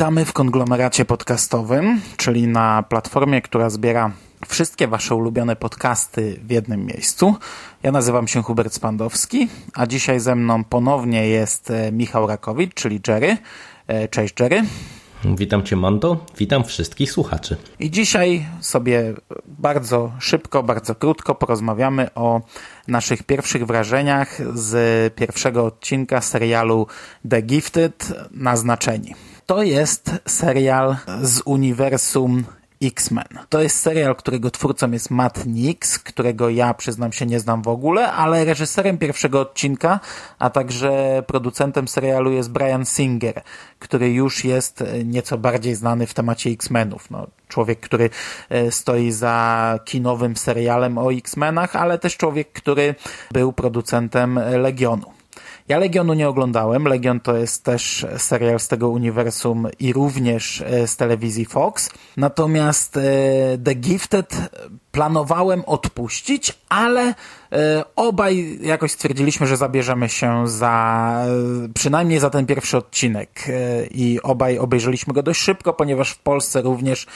Witamy w konglomeracie podcastowym, czyli na platformie, która zbiera wszystkie Wasze ulubione podcasty w jednym miejscu. Ja nazywam się Hubert Spandowski, a dzisiaj ze mną ponownie jest e, Michał Rakowicz, czyli Jerry. E, cześć Jerry. Witam Cię, Mando. Witam wszystkich słuchaczy. I dzisiaj sobie bardzo szybko, bardzo krótko porozmawiamy o naszych pierwszych wrażeniach z pierwszego odcinka serialu The Gifted Naznaczeni. To jest serial z uniwersum X-Men. To jest serial, którego twórcą jest Matt Nix, którego ja przyznam się nie znam w ogóle, ale reżyserem pierwszego odcinka, a także producentem serialu jest Brian Singer, który już jest nieco bardziej znany w temacie X-Menów. No, człowiek, który e, stoi za kinowym serialem o X-Menach, ale też człowiek, który był producentem Legionu. Ja Legionu nie oglądałem. Legion to jest też serial z tego uniwersum i również e, z telewizji Fox. Natomiast e, The Gifted planowałem odpuścić, ale obaj jakoś stwierdziliśmy, że zabierzemy się za przynajmniej za ten pierwszy odcinek i obaj obejrzeliśmy go dość szybko, ponieważ w Polsce również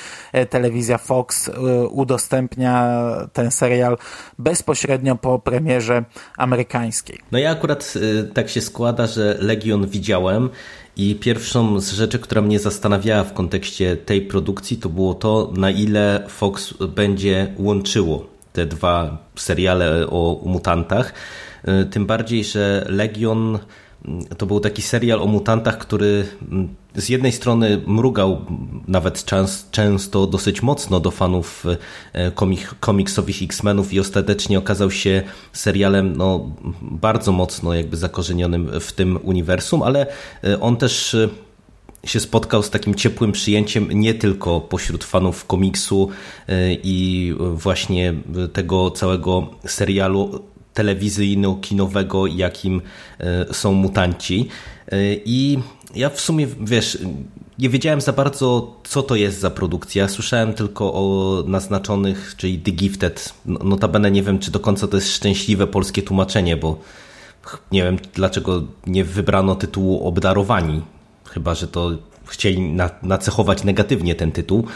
telewizja Fox udostępnia ten serial bezpośrednio po premierze amerykańskiej. No ja akurat tak się składa, że Legion widziałem i pierwszą z rzeczy, która mnie zastanawiała w kontekście tej produkcji, to było to, na ile Fox będzie łączyło te dwa seriale o mutantach. Tym bardziej, że Legion to był taki serial o mutantach, który z jednej strony mrugał nawet czas, często dosyć mocno do fanów komik, komiksowych X-Menów i ostatecznie okazał się serialem no, bardzo mocno jakby zakorzenionym w tym uniwersum, ale on też się spotkał z takim ciepłym przyjęciem nie tylko pośród fanów komiksu i właśnie tego całego serialu telewizyjno-kinowego, jakim są mutanci. I ja w sumie, wiesz, nie wiedziałem za bardzo, co to jest za produkcja. Słyszałem tylko o naznaczonych, czyli The Gifted. No, notabene nie wiem, czy do końca to jest szczęśliwe polskie tłumaczenie, bo nie wiem, dlaczego nie wybrano tytułu Obdarowani. Chyba, że to chcieli nacechować negatywnie ten tytuł,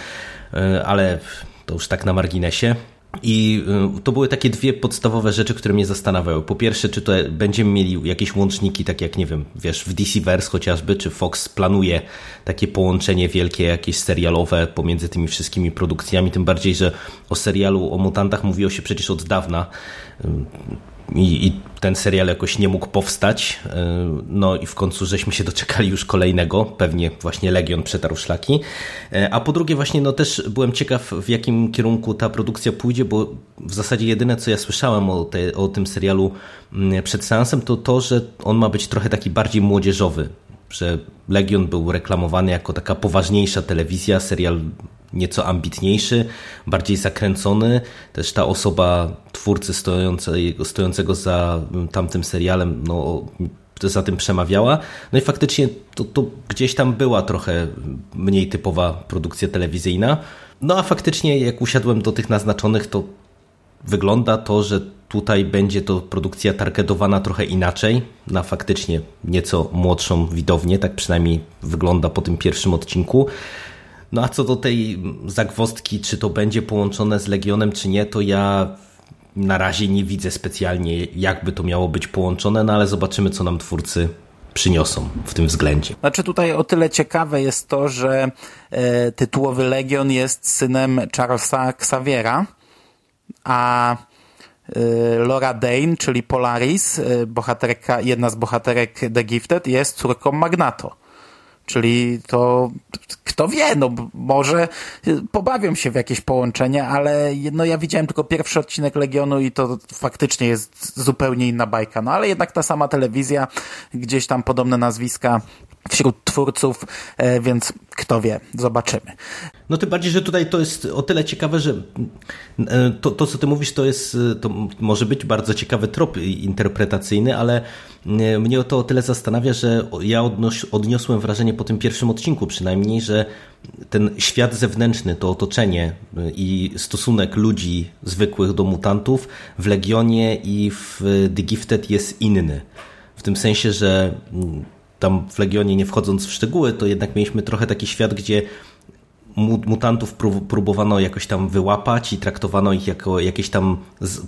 e, ale to już tak na marginesie. I y, to były takie dwie podstawowe rzeczy, które mnie zastanawiały. Po pierwsze, czy to będziemy mieli jakieś łączniki, tak jak nie wiem, wiesz, w DC-Verse chociażby, czy Fox planuje takie połączenie wielkie, jakieś serialowe pomiędzy tymi wszystkimi produkcjami, tym bardziej, że o serialu o mutantach mówiło się przecież od dawna i, i, ten serial jakoś nie mógł powstać. E, no i w końcu żeśmy się doczekali już kolejnego, pewnie właśnie Legion przetarł szlaki. E, a po drugie właśnie no też byłem ciekaw w jakim kierunku ta produkcja pójdzie, bo w zasadzie jedyne co ja słyszałem o, te, o tym serialu mm, przed seansem to to, że on ma być trochę taki bardziej młodzieżowy, że Legion był reklamowany jako taka poważniejsza telewizja, serial nieco ambitniejszy, bardziej zakręcony. Też ta osoba twórcy stojącej, stojącego za tamtym serialem, no, za tym przemawiała. No i faktycznie to, to gdzieś tam była trochę mniej typowa produkcja telewizyjna. No a faktycznie jak usiadłem do tych naznaczonych, to wygląda to, że tutaj będzie to produkcja targetowana trochę inaczej, na faktycznie nieco młodszą widownię, tak przynajmniej wygląda po tym pierwszym odcinku. No a co do tej zagwostki, czy to będzie połączone z Legionem, czy nie, to ja na razie nie widzę specjalnie, jakby to miało być połączone, no ale zobaczymy, co nam twórcy przyniosą w tym względzie. Znaczy tutaj o tyle ciekawe jest to, że e, tytułowy Legion jest synem Charlesa Xaviera, a e, Laura Dane, czyli Polaris, e, bohaterka, jedna z bohaterek The Gifted, jest córką Magnato. Czyli to kto wie, no może pobawią się w jakieś połączenie, ale no ja widziałem tylko pierwszy odcinek Legionu i to faktycznie jest zupełnie inna bajka. No ale jednak ta sama telewizja, gdzieś tam podobne nazwiska wśród twórców, e, więc kto wie, zobaczymy. No tym bardziej, że tutaj to jest o tyle ciekawe, że e, to, to co ty mówisz, to jest, e, to może być bardzo ciekawy trop interpretacyjny, ale mnie to o tyle zastanawia, że ja odniosłem wrażenie po tym pierwszym odcinku przynajmniej, że ten świat zewnętrzny, to otoczenie i stosunek ludzi zwykłych do mutantów w Legionie i w The Gifted jest inny. W tym sensie, że tam w Legionie nie wchodząc w szczegóły, to jednak mieliśmy trochę taki świat, gdzie mutantów próbowano jakoś tam wyłapać i traktowano ich jako jakieś tam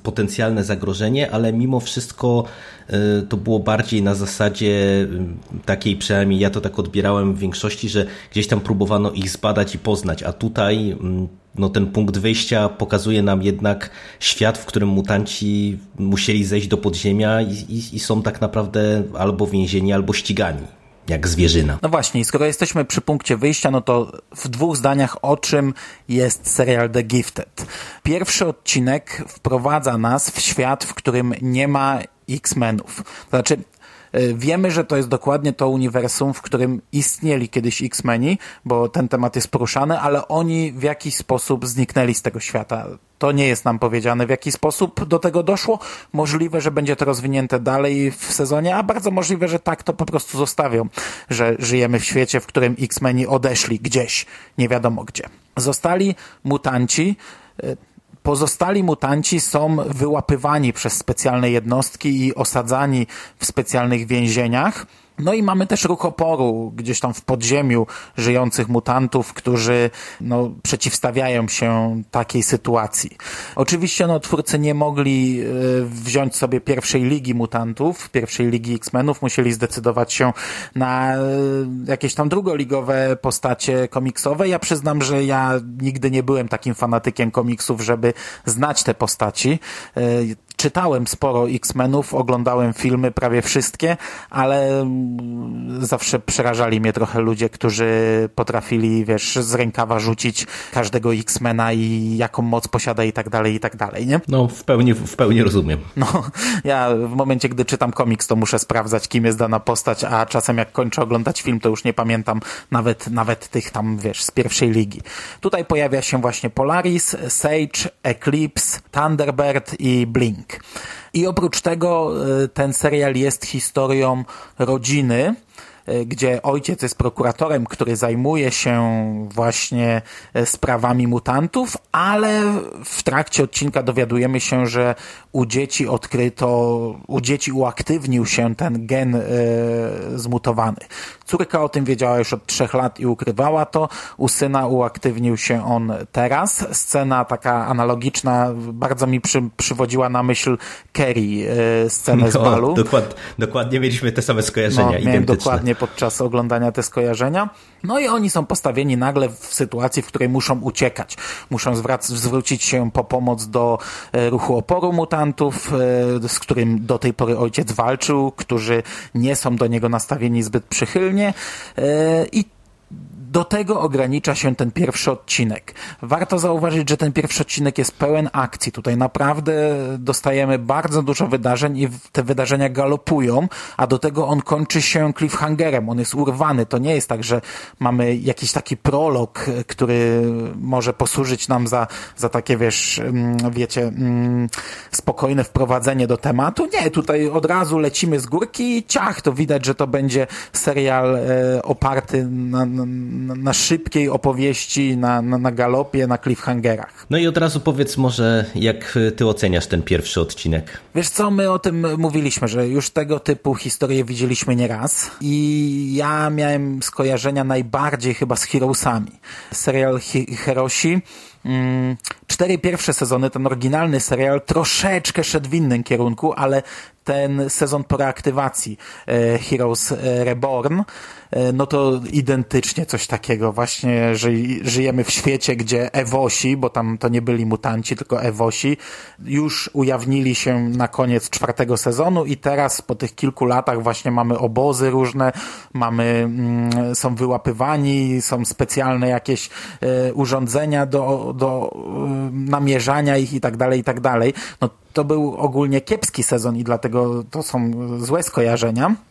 potencjalne zagrożenie, ale mimo wszystko y, to było bardziej na zasadzie y, takiej, przynajmniej ja to tak odbierałem w większości, że gdzieś tam próbowano ich zbadać i poznać, a tutaj mm, no, ten punkt wyjścia pokazuje nam jednak świat, w którym mutanci musieli zejść do podziemia i, i, i są tak naprawdę albo więzieni, albo ścigani jak zwierzyna. No właśnie, skoro jesteśmy przy punkcie wyjścia, no to w dwóch zdaniach o czym jest serial The Gifted. Pierwszy odcinek wprowadza nas w świat, w którym nie ma X-Menów. To znaczy, wiemy, że to jest dokładnie to uniwersum, w którym istnieli kiedyś X-Meni, bo ten temat jest poruszany, ale oni w jakiś sposób zniknęli z tego świata. To nie jest nam powiedziane, w jaki sposób do tego doszło. Możliwe, że będzie to rozwinięte dalej w sezonie, a bardzo możliwe, że tak to po prostu zostawią, że żyjemy w świecie, w którym X-Meni odeszli gdzieś, nie wiadomo gdzie. Zostali mutanci, e, Pozostali mutanci są wyłapywani przez specjalne jednostki i osadzani w specjalnych więzieniach. No i mamy też ruch oporu gdzieś tam w podziemiu żyjących mutantów, którzy no, przeciwstawiają się takiej sytuacji. Oczywiście no, twórcy nie mogli y, wziąć sobie pierwszej ligi mutantów, pierwszej ligi X-Menów, musieli zdecydować się na y, jakieś tam drugoligowe postacie komiksowe. Ja przyznam, że ja nigdy nie byłem takim fanatykiem komiksów, żeby znać te postaci. Czytałem sporo X-Menów, oglądałem filmy, prawie wszystkie, ale mm, zawsze przerażali mnie trochę ludzie, którzy potrafili, wiesz, z rękawa rzucić każdego X-Mena i jaką moc posiada i tak dalej, i tak dalej, nie? No, w pełni, w pełni rozumiem. No, ja w momencie, gdy czytam komiks, to muszę sprawdzać, kim jest dana postać, a czasem jak kończę oglądać film, to już nie pamiętam nawet, nawet tych tam, wiesz, z pierwszej ligi. Tutaj pojawia się właśnie Polaris, Sage, Eclipse, Thunderbird i Blink. I oprócz tego y, ten serial jest historią rodziny, gdzie ojciec jest prokuratorem, który zajmuje się właśnie y, sprawami mutantów, ale w trakcie odcinka dowiadujemy się, że u dzieci odkryto, u dzieci uaktywnił się ten gen e, zmutowany. Córka o tym wiedziała już od trzech lat i ukrywała to. U syna uaktywnił się on teraz. Scena taka analogiczna bardzo mi przy, przywodziła na myśl Kerry, e, scenę no, z balu. Dokład, dokładnie mieliśmy te same skojarzenia. No, miałem dokładnie podczas oglądania te skojarzenia. No i oni są postawieni nagle w sytuacji, w której muszą uciekać. Muszą zwrócić się po pomoc do e, ruchu oporu mutantów, e, z którym do tej pory ojciec walczył, którzy nie są do niego nastawieni zbyt przychylnie e, i do tego ogranicza się ten pierwszy odcinek. Warto zauważyć, że ten pierwszy odcinek jest pełen akcji. Tutaj naprawdę dostajemy bardzo dużo wydarzeń i te wydarzenia galopują, a do tego on kończy się cliffhangerem. On jest urwany. To nie jest tak, że mamy jakiś taki prolog, który może posłużyć nam za, za takie, wiesz, mm, wiecie, mm, spokojne wprowadzenie do tematu. Nie, tutaj od razu lecimy z górki i ciach, to widać, że to będzie serial e, oparty na, na na, szybkiej opowieści, na, na, na galopie, na cliffhangerach. No i od razu powiedz może, jak ty oceniasz ten pierwszy odcinek? Wiesz co, my o tym mówiliśmy, że już tego typu historie widzieliśmy nieraz i ja miałem skojarzenia najbardziej chyba z Heroesami. Serial Hi Herosi mm, cztery pierwsze sezony, ten oryginalny serial troszeczkę szedł w innym kierunku, ale ten sezon po reaktywacji e, Heroes e, Reborn no to identycznie coś takiego. Właśnie, że żyjemy w świecie, gdzie Ewosi, bo tam to nie byli mutanci, tylko Ewosi, już ujawnili się na koniec czwartego sezonu i teraz po tych kilku latach właśnie mamy obozy różne, mamy, mm, są wyłapywani, są specjalne jakieś e, urządzenia do, do e, namierzania ich i tak dalej, i tak dalej. No to był ogólnie kiepski sezon i dlatego to są złe skojarzenia.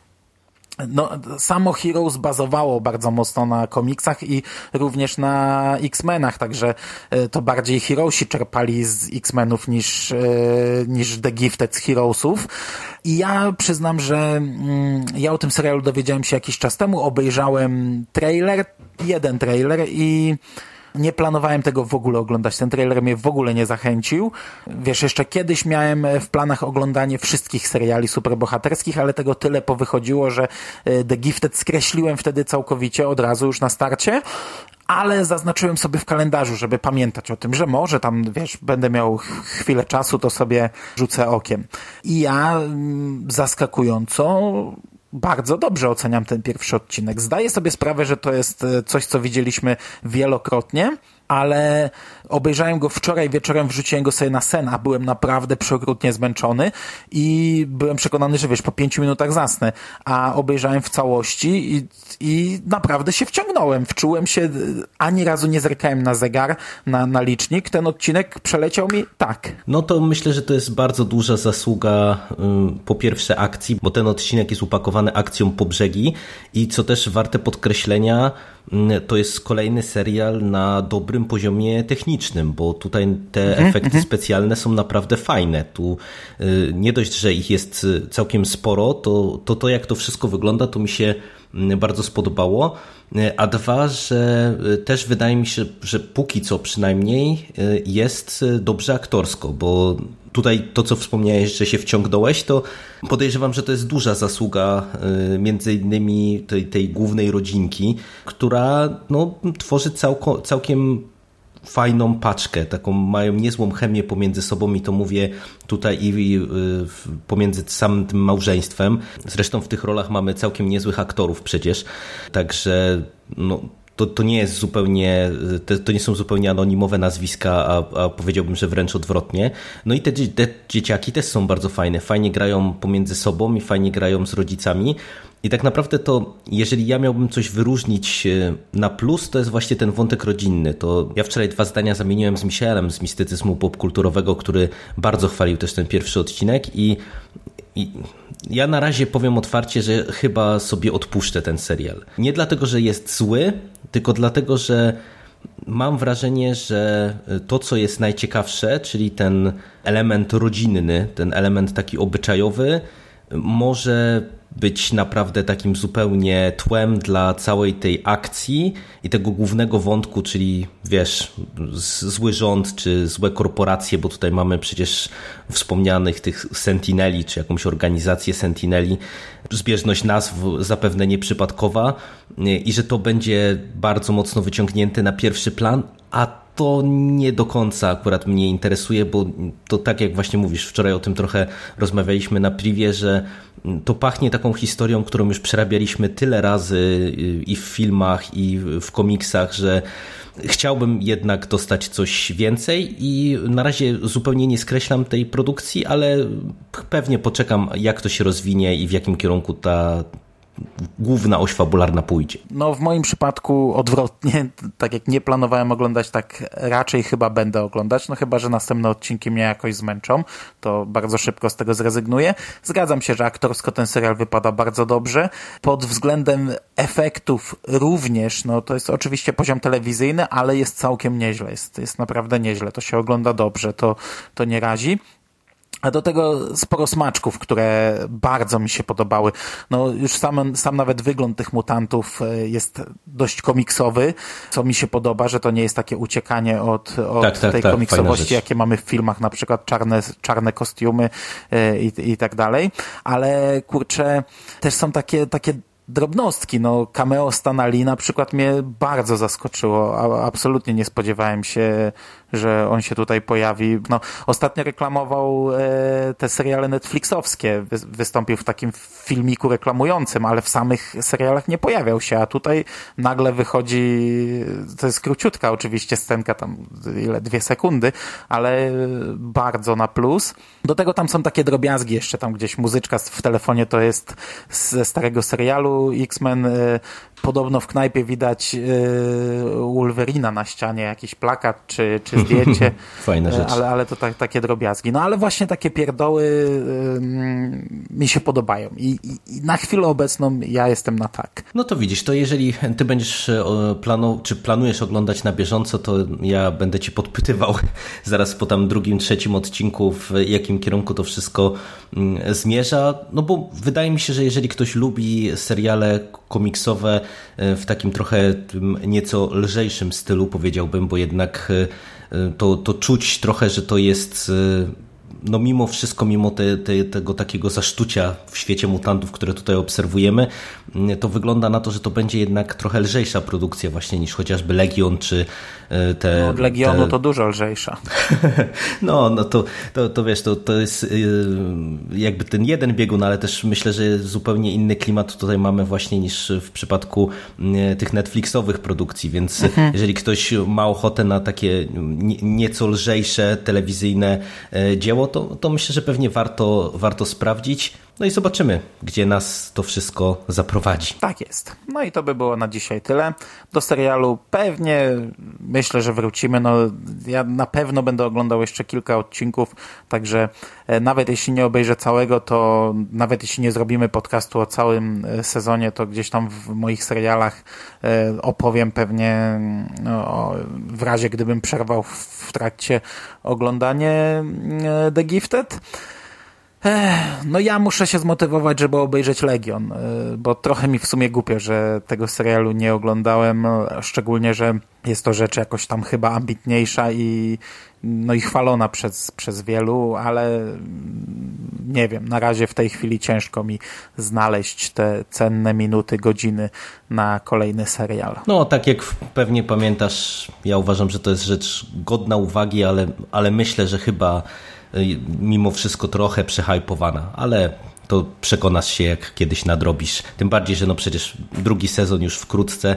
No, samo Heroes bazowało bardzo mocno na komiksach i również na X-Menach, także e, to bardziej Heroesi czerpali z X-Menów niż, e, niż The Gifted z Heroesów. I ja przyznam, że mm, ja o tym serialu dowiedziałem się jakiś czas temu, obejrzałem trailer, jeden trailer i nie planowałem tego w ogóle oglądać. Ten trailer mnie w ogóle nie zachęcił. Wiesz, jeszcze kiedyś miałem w planach oglądanie wszystkich seriali superbohaterskich, ale tego tyle powychodziło, że e, The Gifted skreśliłem wtedy całkowicie od razu już na starcie ale zaznaczyłem sobie w kalendarzu, żeby pamiętać o tym, że może tam, wiesz, będę miał chwilę czasu, to sobie rzucę okiem. I ja mm, zaskakująco bardzo dobrze oceniam ten pierwszy odcinek. Zdaję sobie sprawę, że to jest e, coś, co widzieliśmy wielokrotnie, ale obejrzałem go wczoraj wieczorem, wrzuciłem go sobie na sen, a byłem naprawdę przeokrutnie zmęczony i byłem przekonany, że wiesz, po pięciu minutach zasnę, a obejrzałem w całości i, i naprawdę się wciągnąłem. Wczułem się, ani razu nie zerkałem na zegar, na, na licznik. Ten odcinek przeleciał mi tak. No to myślę, że to jest bardzo duża zasługa y, po pierwsze akcji, bo ten odcinek jest upakowany akcją po brzegi i co też warte podkreślenia, to jest kolejny serial na dobrym poziomie technicznym, bo tutaj te mhm, efekty mhm. specjalne są naprawdę fajne. Tu y, nie dość, że ich jest całkiem sporo, to to, to jak to wszystko wygląda, to mi się bardzo spodobało. A dwa, że też wydaje mi się, że póki co przynajmniej jest dobrze aktorsko, bo tutaj to, co wspomniałeś, że się wciągnąłeś, to podejrzewam, że to jest duża zasługa między innymi tej, tej głównej rodzinki, która no, tworzy całko, całkiem fajną paczkę, taką mają niezłą chemię pomiędzy sobą i to mówię tutaj i y, pomiędzy samym tym małżeństwem. Zresztą w tych rolach mamy całkiem niezłych aktorów przecież, także no, to, to nie jest zupełnie, to, nie są zupełnie anonimowe nazwiska, a, a powiedziałbym, że wręcz odwrotnie. No i te, te dzieciaki też są bardzo fajne. Fajnie grają pomiędzy sobą i fajnie grają z rodzicami. I tak naprawdę to, jeżeli ja miałbym coś wyróżnić e, na plus, to jest właśnie ten wątek rodzinny. To ja wczoraj dwa zdania zamieniłem z Michelem z mistycyzmu popkulturowego, który bardzo chwalił też ten pierwszy odcinek i ja na razie powiem otwarcie, że chyba sobie odpuszczę ten serial. Nie dlatego, że jest zły, tylko dlatego, że mam wrażenie, że to, co jest najciekawsze, czyli ten element rodzinny, ten element taki obyczajowy, może być naprawdę takim zupełnie tłem dla całej tej akcji i tego głównego wątku, czyli wiesz, zły rząd czy złe korporacje, bo tutaj mamy przecież wspomnianych tych Sentineli, czy jakąś organizację Sentineli, zbieżność nazw zapewne nieprzypadkowa i że to będzie bardzo mocno wyciągnięte na pierwszy plan, a to nie do końca akurat mnie interesuje, bo to tak jak właśnie mówisz, wczoraj o tym trochę rozmawialiśmy na privie, że to pachnie taką historią, którą już przerabialiśmy tyle razy i w filmach, i w komiksach, że chciałbym jednak dostać coś więcej i na razie zupełnie nie skreślam tej produkcji, ale pewnie poczekam, jak to się rozwinie i w jakim kierunku ta główna oś fabularna pójdzie. No w moim przypadku odwrotnie, tak jak nie planowałem oglądać, tak raczej chyba będę oglądać, no chyba, że następne odcinki mnie jakoś zmęczą, to bardzo szybko z tego zrezygnuję. Zgadzam się, że aktorsko ten serial wypada bardzo dobrze. Pod względem efektów również, no to jest oczywiście poziom telewizyjny, ale jest całkiem nieźle, jest, jest naprawdę nieźle, to się ogląda dobrze, to, to nie razi. A do tego sporo smaczków, które bardzo mi się podobały. No już sam, sam nawet wygląd tych mutantów e, jest dość komiksowy, co mi się podoba, że to nie jest takie uciekanie od, od tak, tak, tej tak, komiksowości, jakie mamy w filmach, na przykład czarne, czarne kostiumy e, i, i tak dalej. Ale kurczę, też są takie, takie drobnostki. No, cameo Stanali na przykład mnie bardzo zaskoczyło. Absolutnie nie spodziewałem się, że on się tutaj pojawi. No, ostatnio reklamował e, te seriale Netflixowskie. Wy, wystąpił w takim filmiku reklamującym, ale w samych serialach nie pojawiał się, a tutaj nagle wychodzi, to jest króciutka oczywiście scenka, tam ile, dwie sekundy, ale bardzo na plus. Do tego tam są takie drobiazgi jeszcze, tam gdzieś muzyczka w telefonie to jest ze starego serialu X-Men, e, podobno w knajpie widać yy, Wolverina na ścianie, jakiś plakat czy, czy zdjęcie. Fajna rzecz. Ale, ale to tak, takie drobiazgi. No ale właśnie takie pierdoły yy, mi się podobają I, i, i na chwilę obecną ja jestem na tak. No to widzisz, to jeżeli ty będziesz planu, czy planujesz oglądać na bieżąco, to ja będę ci podpytywał zaraz po tam drugim, trzecim odcinku, w jakim kierunku to wszystko mm, zmierza. No bo wydaje mi się, że jeżeli ktoś lubi seriale komiksowe e, w takim trochę nieco lżejszym stylu, powiedziałbym, bo jednak e, to, to czuć trochę, że to jest e, no mimo wszystko, mimo te, te, tego takiego zasztucia w świecie mutantów, które tutaj obserwujemy, mm, to wygląda na to, że to będzie jednak trochę lżejsza produkcja właśnie niż chociażby Legion, czy e, te... No, od Legionu te... to dużo lżejsza. no, no to, to, to wiesz, to, to jest e, jakby ten jeden biegun, ale też myślę, że zupełnie inny klimat tutaj mamy właśnie niż w przypadku mm, tych Netflixowych produkcji, więc mhm. jeżeli ktoś ma ochotę na takie nieco lżejsze telewizyjne e, dzieło, to, to myślę, że pewnie warto, warto sprawdzić. No i zobaczymy, gdzie nas to wszystko zaprowadzi. Tak jest. No i to by było na dzisiaj tyle. Do serialu pewnie myślę, że wrócimy. No, ja na pewno będę oglądał jeszcze kilka odcinków, także nawet jeśli nie obejrzę całego, to nawet jeśli nie zrobimy podcastu o całym e, sezonie, to gdzieś tam w moich serialach e, opowiem pewnie no, w razie gdybym przerwał w trakcie oglądania The Gifted. No ja muszę się zmotywować, żeby obejrzeć Legion, e, bo trochę mi w sumie głupio, że tego serialu nie oglądałem, szczególnie, że jest to rzecz jakoś tam chyba ambitniejsza i no i chwalona przez, przez wielu, ale nie wiem, na razie w tej chwili ciężko mi znaleźć te cenne minuty, godziny na kolejny serial. No, tak jak pewnie pamiętasz, ja uważam, że to jest rzecz godna uwagi, ale, ale myślę, że chyba Y, mimo wszystko trochę przehypowana, ale to przekonasz się, jak kiedyś nadrobisz. Tym bardziej, że no przecież drugi sezon już wkrótce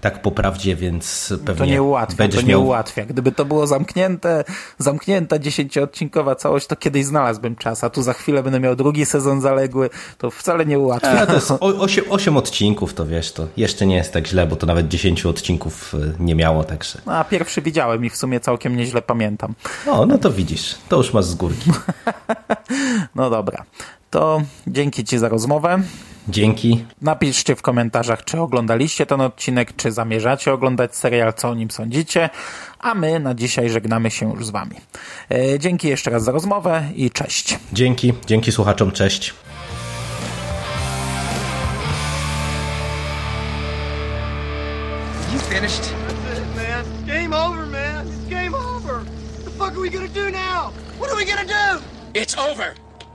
tak po prawdzie, więc pewnie to nie ułatwia, będziesz to nie miał... ułatwia. Gdyby to było zamknięte, zamknięta dziesięcioodcinkowa całość, to kiedyś znalazłbym czas, a tu za chwilę będę miał drugi sezon zaległy, to wcale nie ułatwia. A, to jest 8, 8 odcinków, to wiesz, to jeszcze nie jest tak źle, bo to nawet 10 odcinków y, nie miało, także... No, a pierwszy widziałem i w sumie całkiem nieźle pamiętam. No, no to widzisz, to już masz z górki. no dobra, to dzięki Ci za rozmowę. Dzięki. Napiszcie w komentarzach, czy oglądaliście ten odcinek, czy zamierzacie oglądać serial, co o nim sądzicie, a my na dzisiaj żegnamy się już z Wami. E, dzięki jeszcze raz za rozmowę i cześć. Dzięki, dzięki słuchaczom, cześć. You finished? That's it, man. Game over, man. It's game over. What the fuck are we gonna do now? What are we gonna do? It's over.